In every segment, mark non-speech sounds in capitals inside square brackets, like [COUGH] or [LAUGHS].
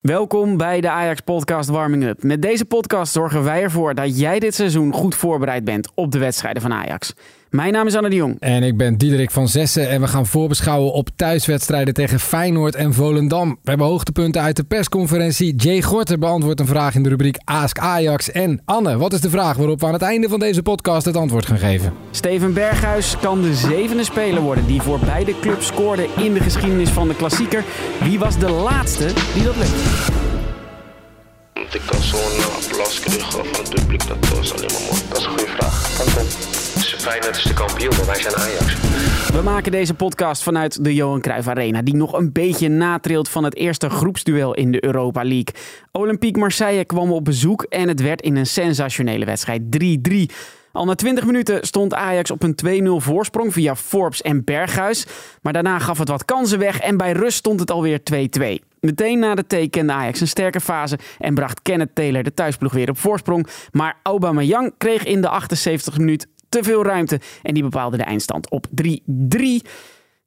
Welkom bij de Ajax Podcast Warming Up. Met deze podcast zorgen wij ervoor dat jij dit seizoen goed voorbereid bent op de wedstrijden van Ajax. Mijn naam is Anne de Jong. En ik ben Diederik van Zessen en we gaan voorbeschouwen op thuiswedstrijden tegen Feyenoord en Volendam. We hebben hoogtepunten uit de persconferentie. Jay Gorter beantwoordt een vraag in de rubriek Ask Ajax. En Anne, wat is de vraag waarop we aan het einde van deze podcast het antwoord gaan geven? Steven Berghuis kan de zevende speler worden die voor beide clubs scoorde in de geschiedenis van de klassieker. Wie was de laatste die dat lukt? Ik kan zo'n applaus krijgen van het publiek, dat was alleen maar mooi. Dat is een goede vraag. Kan Feyenoord is de kampioen, maar wij zijn Ajax. We maken deze podcast vanuit de Johan Cruijff Arena, die nog een beetje natrilt van het eerste groepsduel in de Europa League. Olympique Marseille kwam op bezoek en het werd in een sensationele wedstrijd 3-3. Al na 20 minuten stond Ajax op een 2-0 voorsprong via Forbes en Berghuis. Maar daarna gaf het wat kansen weg en bij rust stond het alweer 2-2. Meteen na de thee kende Ajax een sterke fase en bracht Kenneth Taylor de thuisploeg weer op voorsprong. Maar Aubameyang kreeg in de 78 minuut te veel ruimte en die bepaalde de eindstand op 3-3.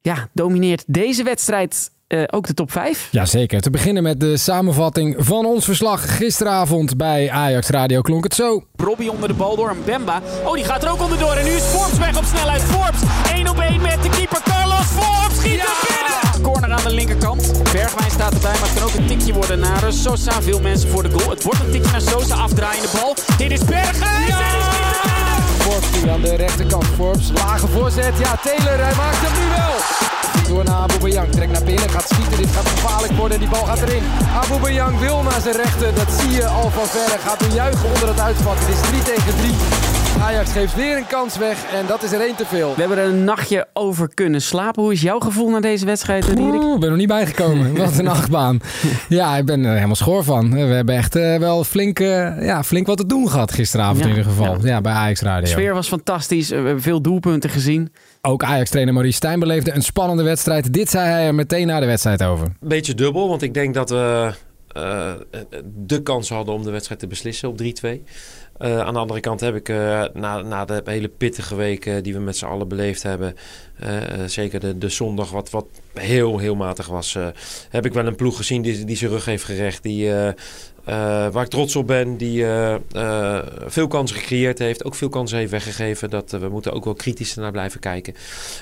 Ja, domineert deze wedstrijd uh, ook de top 5? Jazeker. Te beginnen met de samenvatting van ons verslag gisteravond bij Ajax Radio klonk het zo. Robbie onder de bal door een Bemba. Oh, die gaat er ook onderdoor. En nu is Forbes weg op snelheid. Forbes 1 op 1 met de keeper Carlos Forbes. Schiet ja! er binnen! Corner aan de linkerkant. Bergwijn staat erbij, maar het kan ook een tikje worden naar Sosa. Veel mensen voor de goal. Het wordt een tikje naar Sosa. Afdraaiende bal. Dit is Berghuis. Ja! Forbes aan de rechterkant. Forbes, lage voorzet. Ja, Taylor, hij maakt hem nu wel. Door naar Aubameyang, trekt naar binnen, gaat schieten. Dit gaat gevaarlijk worden die bal gaat erin. Aubameyang wil naar zijn rechter, dat zie je al van verre. Gaat nu juichen onder het uitvak. Het is 3 tegen 3. Ajax geeft weer een kans weg en dat is er één te veel. We hebben er een nachtje over kunnen slapen. Hoe is jouw gevoel na deze wedstrijd, Erik? Ik ben nog niet bijgekomen. [LAUGHS] Wat een achtbaan. Ja, ik ben er helemaal schoor van. We hebben echt uh, wel flink, uh, ja, flink wat te doen gehad gisteravond ja, in ieder geval. Ja. ja. bij Ajax Radio. De sfeer was fantastisch. We hebben veel doelpunten gezien. Ook Ajax-trainer Maurice Stijn beleefde een spannende wedstrijd. Dit zei hij er meteen na de wedstrijd over. Beetje dubbel, want ik denk dat we uh, de kans hadden om de wedstrijd te beslissen op 3-2. Uh, aan de andere kant heb ik uh, na, na de hele pittige weken die we met z'n allen beleefd hebben, uh, zeker de, de zondag wat, wat heel, heel matig was, heb ik wel een ploeg gezien die, die zijn rug heeft gerecht, die, waar ik trots op ben, die veel kansen gecreëerd heeft, ook veel kansen heeft weggegeven. Dat, we moeten ook wel kritisch naar blijven kijken.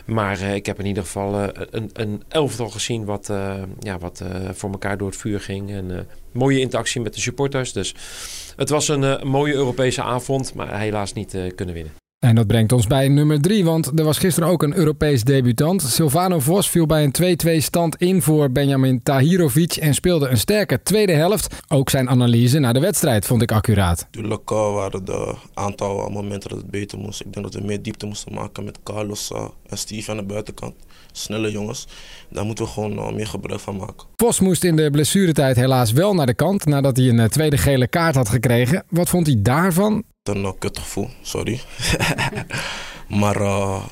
Maar ik heb in ieder geval een, een elftal gezien wat, ja, wat voor elkaar door het vuur ging. En mooie interactie met de supporters. Dus het was een mooie Europese avond, maar helaas niet kunnen winnen. En dat brengt ons bij nummer 3, want er was gisteren ook een Europees debutant. Silvano Vos viel bij een 2-2 stand in voor Benjamin Tahirovic en speelde een sterke tweede helft. Ook zijn analyse na de wedstrijd vond ik accuraat. Natuurlijk waren de aantal momenten dat het beter moest. Ik denk dat we meer diepte moesten maken met Carlos en Steve aan de buitenkant. Snelle jongens. Daar moeten we gewoon meer gebruik van maken. Vos moest in de blessuretijd helaas wel naar de kant nadat hij een tweede gele kaart had gekregen. Wat vond hij daarvan? een uh, kutgevoel, sorry. [LAUGHS] maar uh,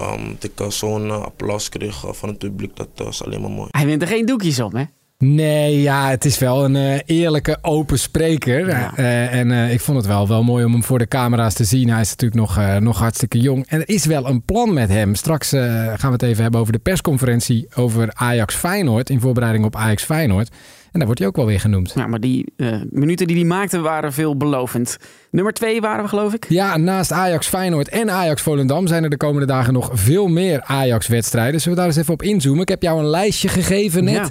um, dat ik uh, zo'n applaus kreeg van het publiek, dat is alleen maar mooi. Hij wint er geen doekjes op, hè? Nee, ja, het is wel een uh, eerlijke open spreker. Ja. Uh, en uh, ik vond het wel, wel mooi om hem voor de camera's te zien. Hij is natuurlijk nog, nog hartstikke jong. En er is wel een plan met hem. Straks gaan we het even hebben over de persconferentie over Ajax Feyenoord. In voorbereiding op Ajax Feyenoord. En daar wordt hij ook wel weer genoemd. Ja, maar die minuten die hij maakte waren veelbelovend. Nummer twee waren we, geloof ik. Ja, naast Ajax Feyenoord en Ajax Volendam zijn er de komende dagen nog veel meer Ajax-wedstrijden. Zullen we daar eens even op inzoomen? Ik heb jou een lijstje gegeven net. Ja.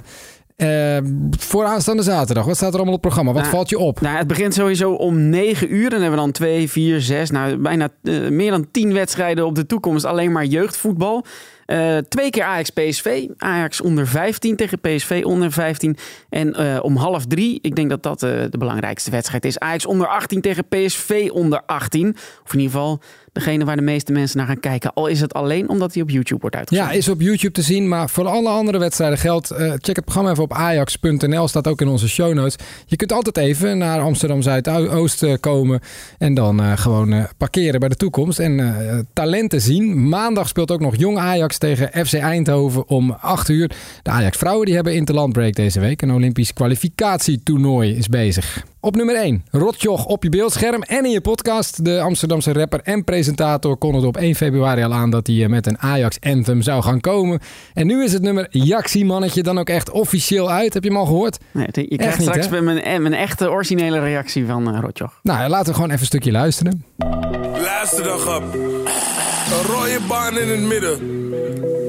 Uh, voor aanstaande zaterdag, wat staat er allemaal op het programma? Wat nou, valt je op? Nou, het begint sowieso om 9 uur. Dan hebben we dan 2, 4, 6, nou, bijna uh, meer dan 10 wedstrijden op de toekomst. Alleen maar jeugdvoetbal. Uh, twee keer Ajax PSV. Ajax onder 15 tegen PSV onder 15. En uh, om half drie, ik denk dat dat uh, de belangrijkste wedstrijd is. Ajax onder 18 tegen PSV onder 18. Of in ieder geval degene waar de meeste mensen naar gaan kijken. Al is het alleen omdat hij op YouTube wordt uitgezonden. Ja, is op YouTube te zien. Maar voor alle andere wedstrijden geldt. Uh, check het programma even op ajax.nl. Staat ook in onze show notes. Je kunt altijd even naar Amsterdam Zuidoost komen. En dan uh, gewoon parkeren bij de toekomst. En talenten zien. Maandag speelt ook nog Jong Ajax tegen FC Eindhoven om 8 uur. De Ajax vrouwen die hebben interlandbreak deze week. Een Olympisch kwalificatietoernooi is bezig. Op nummer 1. Rotjoch op je beeldscherm en in je podcast. De Amsterdamse rapper en president presentator kondigde op 1 februari al aan dat hij met een Ajax-anthem zou gaan komen. En nu is het nummer Jaxi Mannetje dan ook echt officieel uit. Heb je hem al gehoord? Nee, je krijgt niet, straks hè? mijn, mijn echte originele reactie van uh, Rotjoch. Nou, laten we gewoon even een stukje luisteren. Luister dan, grap. Een rode baan in het midden.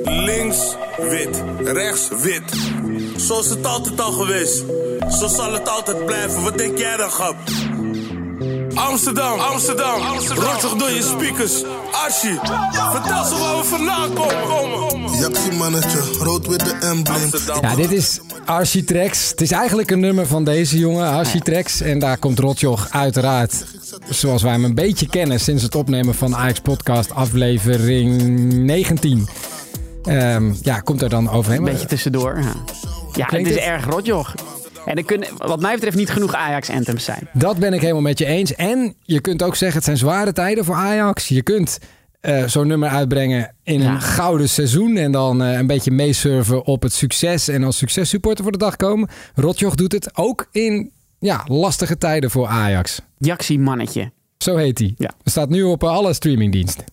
Links wit, rechts wit. Zo is het altijd al geweest. Zo zal het altijd blijven. Wat denk jij dan, grap? Amsterdam, Amsterdam, Amsterdam. door je speakers. Archie, vertel ze waar we vandaan komen. Jaxie mannetje, rood wit de embleem. Ja, dit is Architrex. Het is eigenlijk een nummer van deze jongen, Architrex. En daar komt Rotjoch uiteraard, zoals wij hem een beetje kennen... sinds het opnemen van Ajax Podcast aflevering 19. Um, ja, komt er dan overheen. Een beetje tussendoor. Ja, ja het is het? erg Rotjoch. En er kunnen, wat mij betreft, niet genoeg Ajax-anthems zijn. Dat ben ik helemaal met je eens. En je kunt ook zeggen, het zijn zware tijden voor Ajax. Je kunt uh, zo'n nummer uitbrengen in ja. een gouden seizoen. En dan uh, een beetje meesurfen op het succes. En als successupporter voor de dag komen. Rotjoch doet het ook in ja, lastige tijden voor Ajax. Jaxie mannetje. Zo heet hij. Ja. staat nu op alle streamingdiensten.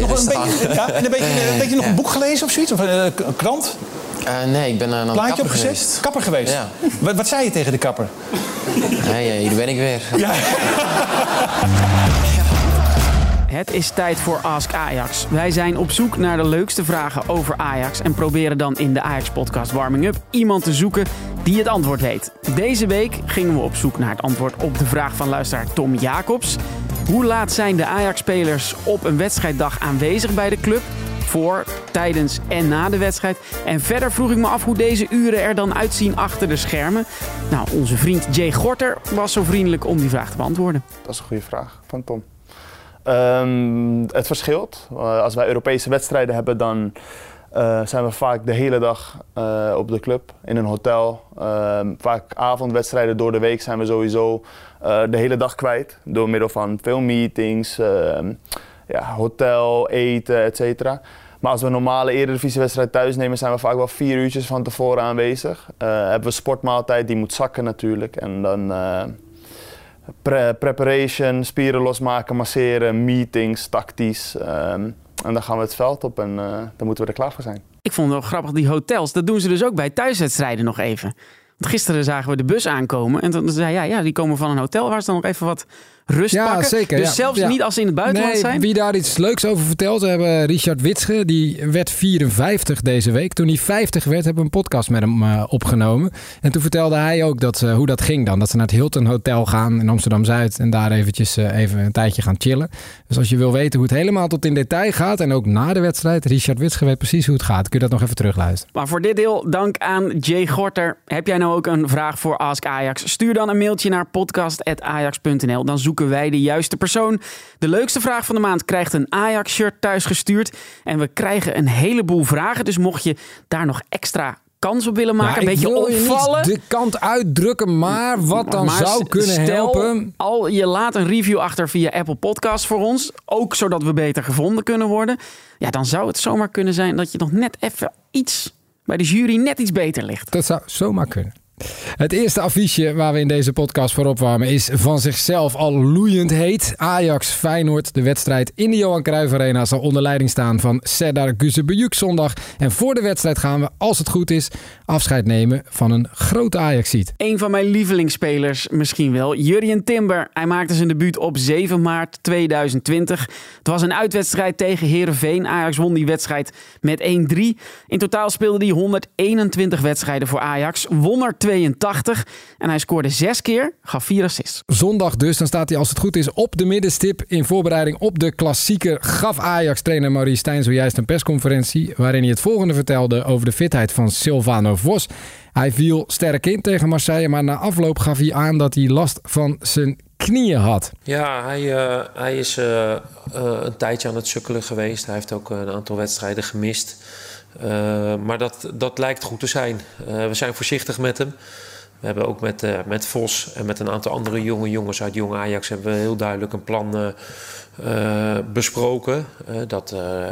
Nog een beetje, ja, en een beetje, een beetje nog een boek gelezen of zoiets? Of een, een krant? Uh, nee, ik ben naar een Plaatje kapper opgezet? geweest. Kapper geweest? Ja. Wat, wat zei je tegen de kapper? Nee, hier ben ik weer. Ja. [LAUGHS] Het is tijd voor Ask Ajax. Wij zijn op zoek naar de leukste vragen over Ajax en proberen dan in de Ajax-podcast Warming Up iemand te zoeken die het antwoord weet. Deze week gingen we op zoek naar het antwoord op de vraag van luisteraar Tom Jacobs. Hoe laat zijn de Ajax-spelers op een wedstrijddag aanwezig bij de club? Voor, tijdens en na de wedstrijd. En verder vroeg ik me af hoe deze uren er dan uitzien achter de schermen. Nou, onze vriend Jay Gorter was zo vriendelijk om die vraag te beantwoorden. Dat is een goede vraag van Tom. Um, het verschilt. Uh, als wij Europese wedstrijden hebben, dan uh, zijn we vaak de hele dag uh, op de club in een hotel. vaak avondwedstrijden door de week zijn we sowieso de hele dag kwijt. Door middel van veel meetings, ehm, ja, hotel, eten, et cetera. Maar als we een normale Eredivisiewedstrijd thuis nemen, zijn we vaak wel vier uurtjes van tevoren aanwezig. hebben we sportmaaltijd, die moet zakken natuurlijk. En dan pre preparation, spieren losmaken, masseren, meetings, tactisch. Um, en dan gaan we het veld op en uh, dan moeten we er klaar voor zijn. Ik vond het wel grappig, die hotels, dat doen ze dus ook bij thuiswedstrijden nog even. Want gisteren zagen we de bus aankomen en toen zei ja, ja, die komen van een hotel waar ze dan nog even wat rust ja, pakken. Zeker, dus ja. zelfs ja. niet als ze in het buitenland nee, zijn. Wie daar iets leuks over vertelt, we hebben Richard Witsche, die werd 54 deze week. Toen hij 50 werd, hebben we een podcast met hem uh, opgenomen. En toen vertelde hij ook dat, uh, hoe dat ging dan. Dat ze naar het Hilton Hotel gaan in Amsterdam-Zuid en daar eventjes uh, even een tijdje gaan chillen. Dus als je wil weten hoe het helemaal tot in detail gaat en ook na de wedstrijd, Richard Witsche weet precies hoe het gaat. Kun je dat nog even terugluisteren. Maar voor dit deel, dank aan Jay Gorter. Heb jij nou ook een vraag voor Ask Ajax? Stuur dan een mailtje naar podcast.ajax.nl. Dan zoeken wij de juiste persoon. De leukste vraag van de maand krijgt een Ajax-shirt thuisgestuurd. En we krijgen een heleboel vragen. Dus mocht je daar nog extra kans op willen maken, ja, een beetje opvallen. de kant uitdrukken, maar wat dan maar zou kunnen stel, helpen. Al je laat een review achter via Apple Podcasts voor ons, ook zodat we beter gevonden kunnen worden. Ja, dan zou het zomaar kunnen zijn dat je nog net even iets bij de jury net iets beter ligt. Dat zou zomaar kunnen. Het eerste affiche waar we in deze podcast voor opwarmen is van zichzelf al loeiend heet. Ajax Feyenoord. De wedstrijd in de Johan Cruijff Arena zal onder leiding staan van Serdar Guzebujuk zondag. En voor de wedstrijd gaan we, als het goed is, afscheid nemen van een grote Ajax-ziet. Een van mijn lievelingsspelers misschien wel, Jurjen Timber. Hij maakte zijn debuut op 7 maart 2020. Het was een uitwedstrijd tegen Herenveen. Ajax won die wedstrijd met 1-3. In totaal speelde hij 121 wedstrijden voor Ajax. Won 82 en hij scoorde zes keer, gaf vier assists. Zondag dus, dan staat hij als het goed is op de middenstip in voorbereiding op de klassieker. Gaf Ajax-trainer Maurice Stijn zojuist een persconferentie waarin hij het volgende vertelde over de fitheid van Silvano Vos. Hij viel sterk in tegen Marseille, maar na afloop gaf hij aan dat hij last van zijn knieën had. Ja, hij, hij is een tijdje aan het sukkelen geweest. Hij heeft ook een aantal wedstrijden gemist. Uh, maar dat, dat lijkt goed te zijn. Uh, we zijn voorzichtig met hem. We hebben ook met, uh, met Vos en met een aantal andere jonge jongens uit Jong Ajax... hebben we heel duidelijk een plan uh, uh, besproken. dat,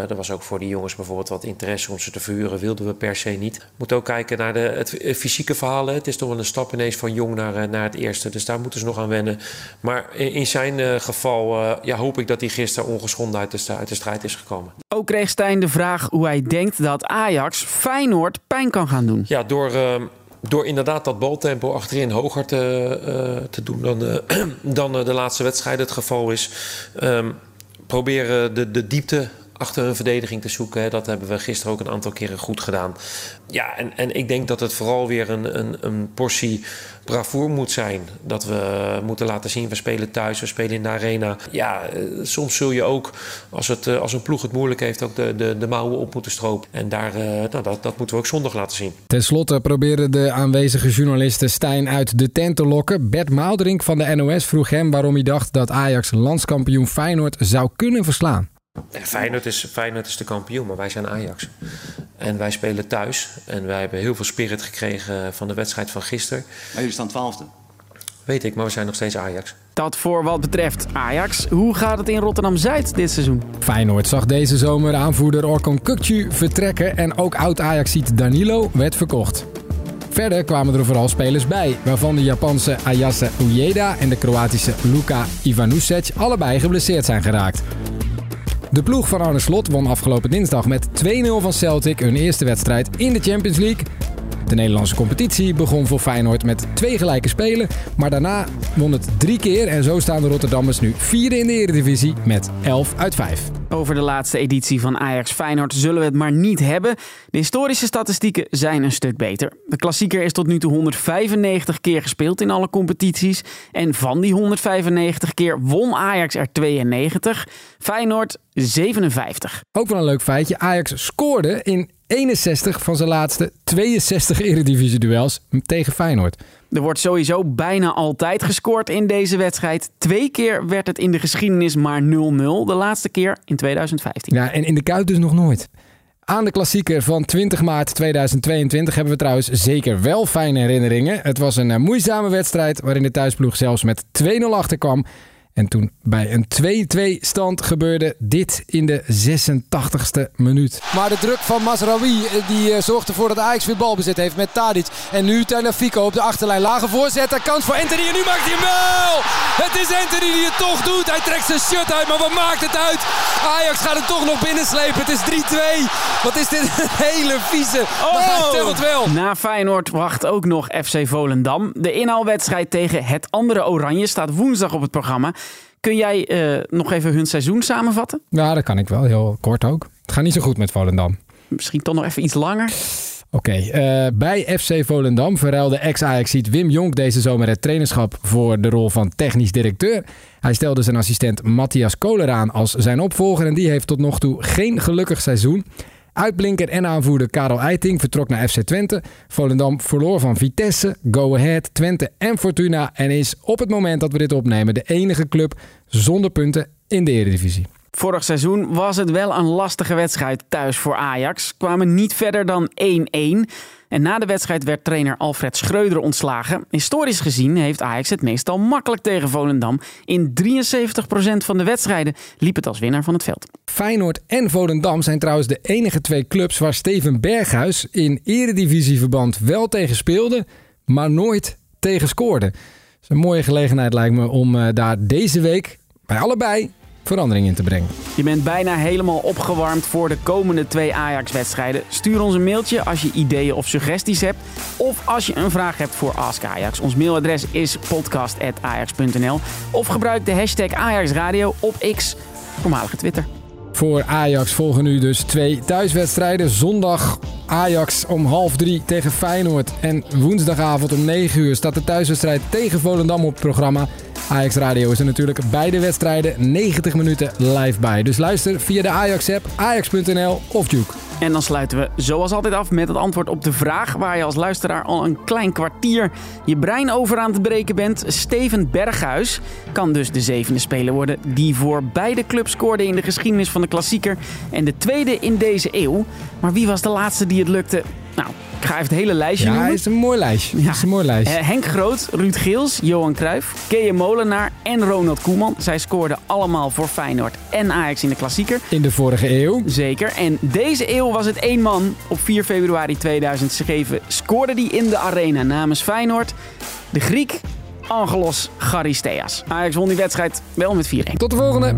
er was ook voor die jongens bijvoorbeeld wat interesse om ze te verhuren. Wilden we per se niet. We moeten ook kijken naar de, het fysieke verhalen. Het is toch wel een stap ineens van jong naar, naar het eerste. Dus daar moeten ze nog aan wennen. Maar in, in zijn geval ja, hoop ik dat hij gisteren ongeschonden uit de, uit de strijd is gekomen. Ook kreeg Stijn de vraag hoe hij denkt dat Ajax Feyenoord pijn kan gaan doen. Ja, door door inderdaad dat baltempo achterin hoger te, uh, te doen dan, uh, [CLEARS THROAT] dan uh, de laatste wedstrijd het geval is. Um, proberen de, de diepte achter hun verdediging te zoeken. Dat hebben we gisteren ook een aantal keren goed gedaan. Ja, en, en ik denk dat het vooral weer een, een, een portie bravoer moet zijn. Dat we moeten laten zien, we spelen thuis, we spelen in de arena. Ja, eh, soms zul je ook, als, het, eh, als een ploeg het moeilijk heeft, ook de, de, de mouwen op moeten stropen. En daar, eh, nou, dat, dat moeten we ook zondag laten zien. Ten slotte probeerden de aanwezige journalisten Stijn uit de tent te lokken. Bert Maalderink van de NOS vroeg hem waarom hij dacht dat Ajax landskampioen Feyenoord zou kunnen verslaan. Feyenoord is, Feyenoord is de kampioen, maar wij zijn Ajax. En wij spelen thuis. En wij hebben heel veel spirit gekregen van de wedstrijd van gisteren. Maar jullie staan twaalfde. Weet ik, maar we zijn nog steeds Ajax. Dat voor wat betreft Ajax. Hoe gaat het in Rotterdam-Zuid dit seizoen? Feyenoord zag deze zomer aanvoerder Orkon Kukcu vertrekken... en ook oud-Ajaxiet Danilo werd verkocht. Verder kwamen er vooral spelers bij, waarvan de Japanse Ayase Ueda en de Kroatische Luka Ivanusec allebei geblesseerd zijn geraakt. De ploeg van Arne Slot won afgelopen dinsdag met 2-0 van Celtic hun eerste wedstrijd in de Champions League. De Nederlandse competitie begon voor Feyenoord met twee gelijke spelen, maar daarna won het drie keer en zo staan de Rotterdammers nu vierde in de Eredivisie met 11 uit 5. Over de laatste editie van Ajax Feyenoord zullen we het maar niet hebben. De historische statistieken zijn een stuk beter. De klassieker is tot nu toe 195 keer gespeeld in alle competities. En van die 195 keer won Ajax er 92, Feyenoord 57. Ook wel een leuk feitje. Ajax scoorde in 61 van zijn laatste 62 eredivisie-duels tegen Feyenoord. Er wordt sowieso bijna altijd gescoord in deze wedstrijd. Twee keer werd het in de geschiedenis maar 0-0. De laatste keer in 2015. Ja, en in de Kuip dus nog nooit. Aan de klassieker van 20 maart 2022 hebben we trouwens zeker wel fijne herinneringen. Het was een eh, moeizame wedstrijd waarin de thuisploeg zelfs met 2-0 achterkwam. En toen bij een 2-2 stand gebeurde dit in de 86ste minuut. Maar de druk van Masraoui eh, die uh, zorgt ervoor dat Ajax weer balbezit heeft met Tadic. En nu Fico op de achterlijn. Lage voorzet, kans voor Anthony en nu maakt hij hem wel! Het is Anthony die het toch doet. Hij trekt zijn shirt uit, maar wat maakt het uit? Ajax gaat het toch nog binnenslepen. Het is 3-2. Wat is dit een hele vieze. Oh. Maar hij telt wel. Na Feyenoord wacht ook nog FC Volendam. De inhaalwedstrijd tegen het andere Oranje staat woensdag op het programma. Kun jij uh, nog even hun seizoen samenvatten? Ja, dat kan ik wel. Heel kort ook. Het gaat niet zo goed met Volendam. Misschien toch nog even iets langer? Oké, okay, uh, bij FC Volendam verruilde ex-Ajaxiet Wim Jonk deze zomer het trainerschap voor de rol van technisch directeur. Hij stelde zijn assistent Matthias Koler aan als zijn opvolger en die heeft tot nog toe geen gelukkig seizoen. Uitblinker en aanvoerder Karel Eiting vertrok naar FC Twente. Volendam verloor van Vitesse, Go Ahead, Twente en Fortuna. En is op het moment dat we dit opnemen de enige club zonder punten in de Eredivisie. Vorig seizoen was het wel een lastige wedstrijd thuis voor Ajax. Kwamen niet verder dan 1-1. En na de wedstrijd werd trainer Alfred Schreuder ontslagen. Historisch gezien heeft Ajax het meestal makkelijk tegen Volendam. In 73% van de wedstrijden liep het als winnaar van het veld. Feyenoord en Volendam zijn trouwens de enige twee clubs waar Steven Berghuis in eredivisieverband wel tegen speelde, maar nooit tegen scoorde. Is een mooie gelegenheid lijkt me om eh, daar deze week bij allebei verandering in te brengen. Je bent bijna helemaal opgewarmd voor de komende twee Ajax-wedstrijden. Stuur ons een mailtje als je ideeën of suggesties hebt. Of als je een vraag hebt voor Ask Ajax. Ons mailadres is podcast.ajax.nl. Of gebruik de hashtag AjaxRadio op X, voormalige Twitter. Voor Ajax volgen nu dus twee thuiswedstrijden. Zondag Ajax om half drie tegen Feyenoord. En woensdagavond om 9 uur staat de thuiswedstrijd tegen Volendam op het programma. Ajax Radio is er natuurlijk beide wedstrijden 90 minuten live bij. Dus luister via de Ajax-app, ajax.nl of Juke. En dan sluiten we zoals altijd af met het antwoord op de vraag waar je als luisteraar al een klein kwartier je brein over aan het breken bent. Steven Berghuis kan dus de zevende speler worden die voor beide clubs scoorde in de geschiedenis van de klassieker en de tweede in deze eeuw. Maar wie was de laatste die het lukte? Nou, Ik ga even het hele lijstje Ja, noemen. is een mooi lijstje. Ja. Is een mooi lijstje. Eh, Henk Groot, Ruud Geels, Johan Cruijff, Keje Molenaar en Ronald Koeman. Zij scoorden allemaal voor Feyenoord en Ajax in de klassieker. In de vorige eeuw. Zeker. En deze eeuw was het één man. Op 4 februari 2007 scoorde die in de arena namens Feyenoord. De Griek Angelos Charisteas. Ajax won die wedstrijd wel met 4-1. Tot de volgende.